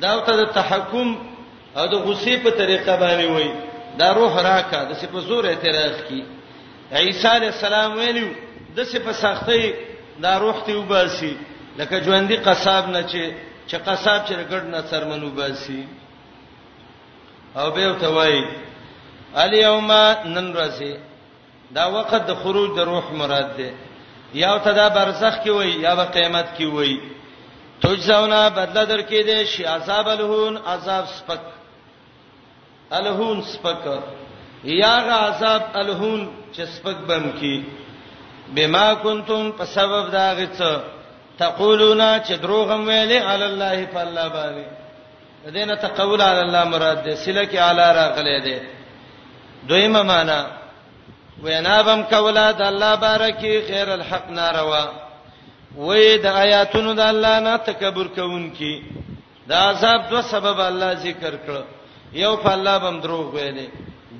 دا ته د تحکم او د غصې په طریقه باندې وای دا روح راکا د څه په زور اعتراض کی عیسی علی السلام ویلو د څه په سختۍ دا روح ته وباسي لکه ژوندۍ قصاب نه چې چې قصاب چې ګډ نه څرمن وباسي او به ته وای الیوم نن ورځې دا وخت د خروج د روح مراد دی یا ته دا برزخ کې وای یا به قیامت کې وای تجزاونا بدله درکې دې شي عذاب الهون عذاب سپک الهون سپک یا غ عذاب الهون چې سپک بم کې بما کنتم په سبب دا غڅ تقولون چې دروغ هم ویلې علی الله فالله باندې د دې نه تقول علی الله مراد دی سله کې اعلی راغلی دی دویمه معنا وینا بم کولا د الله بارکی غیر الحق ناروا وې د آیاتونو د الله نه تکبر کوونکی دا عذاب دو سبب الله ذکر کړ یو په الله بم دروغ ویلې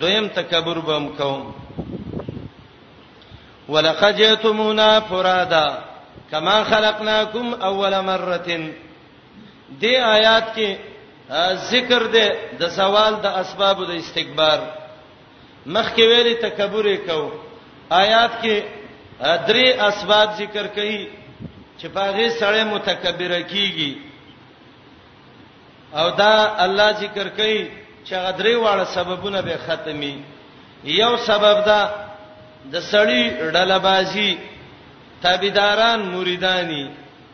دویم تکبر بم کوم ولقد جئتمونا فرادا کما خلقناکم اول مره دې آیات کې ذکر ده د زوال د اسباب د استکبار مخکې ویلي تکبر یې کو آیات کې درې اسباب ذکر کړي چې پاغه سړی متکبر کیږي او دا الله ذکر کړي چې غدري واړه سببونه به ختمي یو سبب دا د سړی ډلبازي تابعداران مریدانی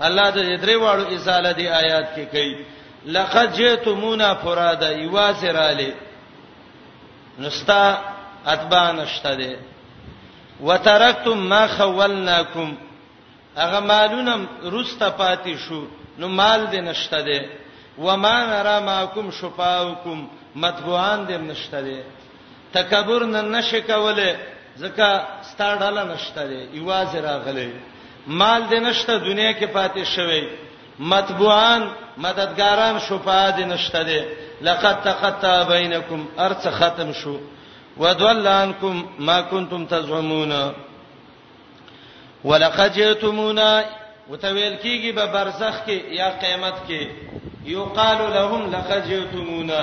الله د درې واړو ازاله دی آیات کې کوي لقد جئتمونا فرادا یوازراله نستا اتباع نشته دي وترکتم ما خولناکم هغه مالونه روسته پاتې شو نو مال دې نشته دي وما نرا ماکم شفاعکم متبوعان دې نشته دي تکبر نن نشي کوله ځکه ستا ډاله نشته دی یوازې راغلی مال دې نشته دنیا کې پاتې شوی مطبوعان مددګاران شفاعه دې نشته دی لقد تقطع بینکم ارڅ ختم شو ودول عنکم ما کنتم تزعمون ولقد جئتمونا وتویل کیږي به برزخ کې یا قیامت کې یقال لهم لقد جئتمونا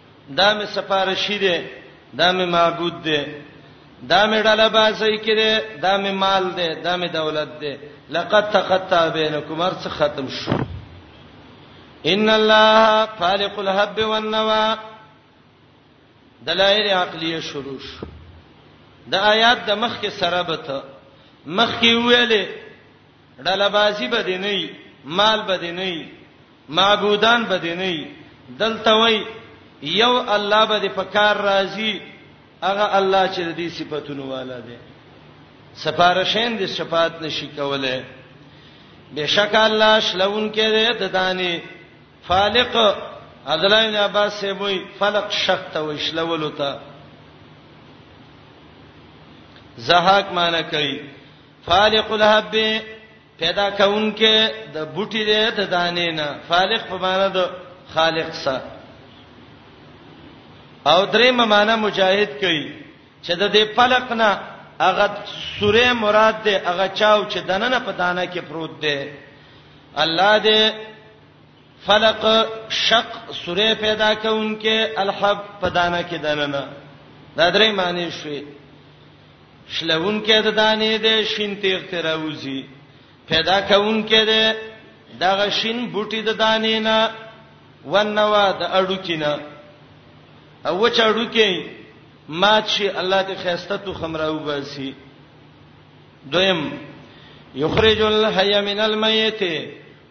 دا مې سفارشي دی، دا مې معبود دی، دا مې ډله بازی کې دی، دا مې مال دی، دا مې دولت دی، لقد تقطع بینکم هر څه ختم شو. ان الله فالق الحب والنوى دلایل عقلیه شروع شو د آیات د مخ کې سره به ته مخ کې ویلې ډلبازی به دې نه وي مال به دې نه وي معبودان به دې نه وي دلته وای یو الله به دې په کار راځي هغه الله چې د دې صفاتونو والا دی سفارشین دې شفاعت نشي کوله بشک الله شلون کې دې د دانی فالق عبد الله بن عباس سے وای فلق شق ته وشلولو ته زهاک معنی کوي فالق الحب پیدا کونکي د بوټي دی د دانې نه فالق په معنا د خالق سره او درې معنا مجاهد کوي چې د دې فلق نه هغه سوره مراد ده هغه چاو چې دننه په دانه کې پروت ده الله دې فلق شق سوره پیدا کونکي الحب په دانه کې دننه دا درې معنی شوي شلونکې د دانې د شین تیغ ته راوځي پیدا کونکې د دغه شین بوټي د دانې نه ونوا د اډو کینه او وچ اډو کې مات شي الله دې خيسته تو خمراو باسي دویم یخرج الحی من المیت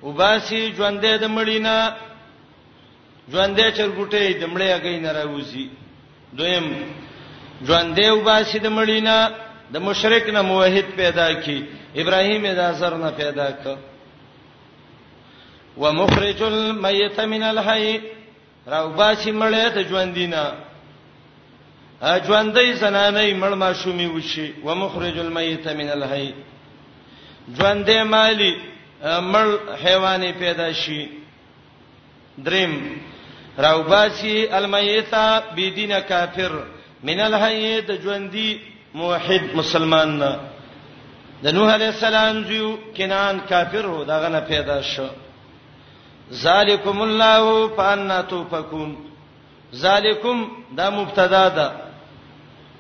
وباسي ژوندې د مړینا ژوندې چرګوټې د مړې هګۍ نه راوځي دویم ژوندې وباسي د مړینا د مشرک نه موحد پیدا کی ابراهیم د اثر نه پیدا ک ومخرج المیت من الحی راو باسي مړې د ژوندینا ژوندۍ زنانه مړ ما شومي وشي ومخرج المیت من الحی ژوندې مالی مړ حیواني پیدا شي دریم راوباسی المیتا بيدین کافر من الحی د ژوندۍ موحد مسلمان نه د نوح علی السلام جو کنان کافر هو داغه نه پیدا شو ذالکم الله فانا توفکون ذالکم دا مبتدا ده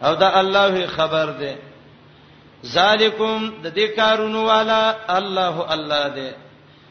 او دا الله خبر ده ذالکم د دې کارونو والا الله الله ده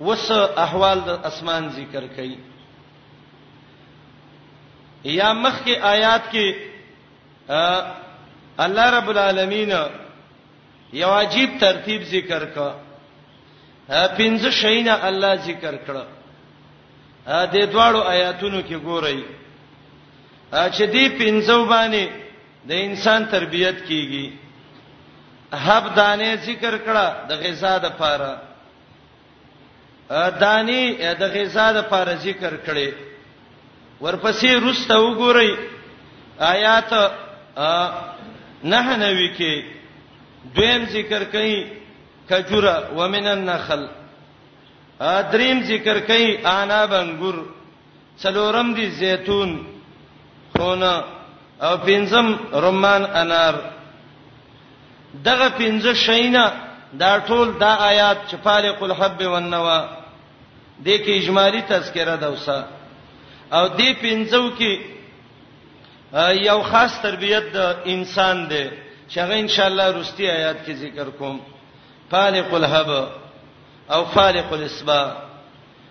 اوس احوال د اسمان ذکر کړي یا مخکې آیات کې الله رب العالمین یو عجیب ترتیب ذکر کړ پنځه شیونه الله ذکر کړ د دواړو آیاتونو کې ګورئ چې دې پنځو باندې د انسان تربیت کیږي هب دانه ذکر کړه د غذا د پاره دانی د غذا د پر ذکر کړي ورپسې روسته وګورئ آیات نه نوي کې دویم ذکر کړي کجوره ومن النخل دریم ذکر کړي انا بنګور څلورم دی زیتون خونه او پنځم رمان انار دغه پنځه شینا دا ټول دا آیات چې فالق الحب والنوا د کې اجمالی تذکرہ دا وسه او دې پنځو کې یو خاص تربیت د انسان دی چې هغه ان شاء الله رستي آیات کې ذکر کوم فالق الحب او فالق الاسبا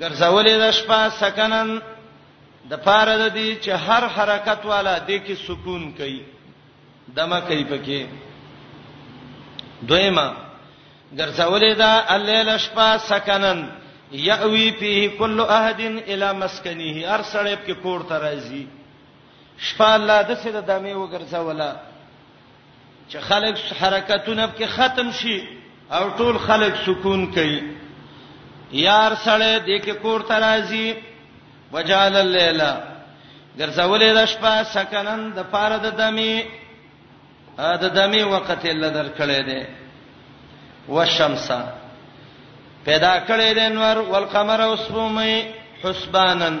ګرځولې ده شپه سکنن د پاره د دې چې هر حرکت والا د کې سکون کوي دمه کوي پکې دویما ګرځولې ده الليل شپه سکنن یاوی فيه كل احد الى مسكنه هر سړی په کور ته راځي شپه الله د څه د دمه وګرځولا چې خلک حرکتونه په ختم شي او ټول خلک سکون کوي یار سره دې کې کور ترازی وجال الليل ګرځولې د شپه سکنن د پاره د دمی د دمی وخت یې لدر کړې ده والشمس پیدا کړې ده انور والقمر اوسمه حسبانن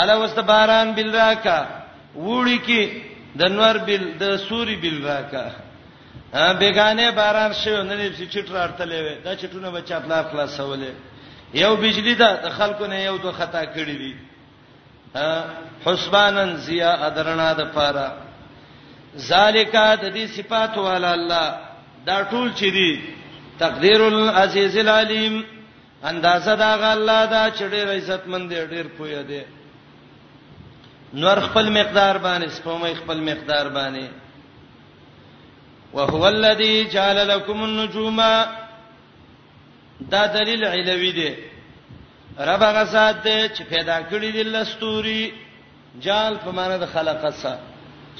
الا وست باران بل راکا وړي کې د نور بل د سوري بل راکا بیگانه باران شو نه لې چټ راړتلې وې دا چټونه بچا خپل خلاصولې یو بجلی دا د خلکو نه یو دوه خطا کړی دي حسبانن زیا ادرنا د پاره ذالیکا د دې صفات والا الله دا ټول چې دي تقدیر العزیز العلیم اندازه د هغه الله ده چې ډېر عزتمن دی، ډېر پوه دی. نور خپل مقدار باندې، سپومې خپل مقدار باندې. وهو الذی جعل لكم النجوم دا دلیل علوی دی رب هغه ذات دی چې پیدا کړی دی لستوري جعل په معنی د خلق سره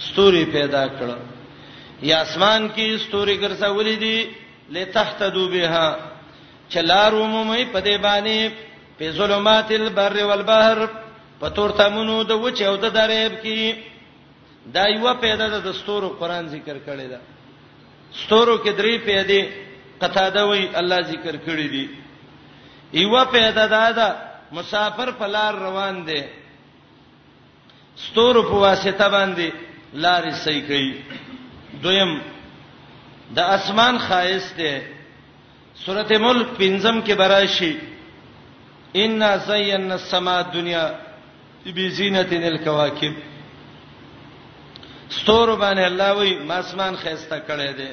ستوري پیدا کړو یا اسمان کې ستوري ګرځولې دي لتهتدو بها چلارو مومي په دې باندې په ظلمات البر والبحر په تور تمونو د وچ او د دریب کې دا یو پیدا د ستورو قران ذکر کړی دا ستورو کې درې پیدا قطاده وی الله ذکر کړی دی یو پیدا دا دا مسافر په لار روان دی ستورو په واسطه باندې لارې صحیح کړي دویم د اسمان خایس ده سورته ملک پنځم کې براشي ان زینا السما الدنیا بزینت الکواکب ستور باندې الله وی ما اسمان خیسته کړی دی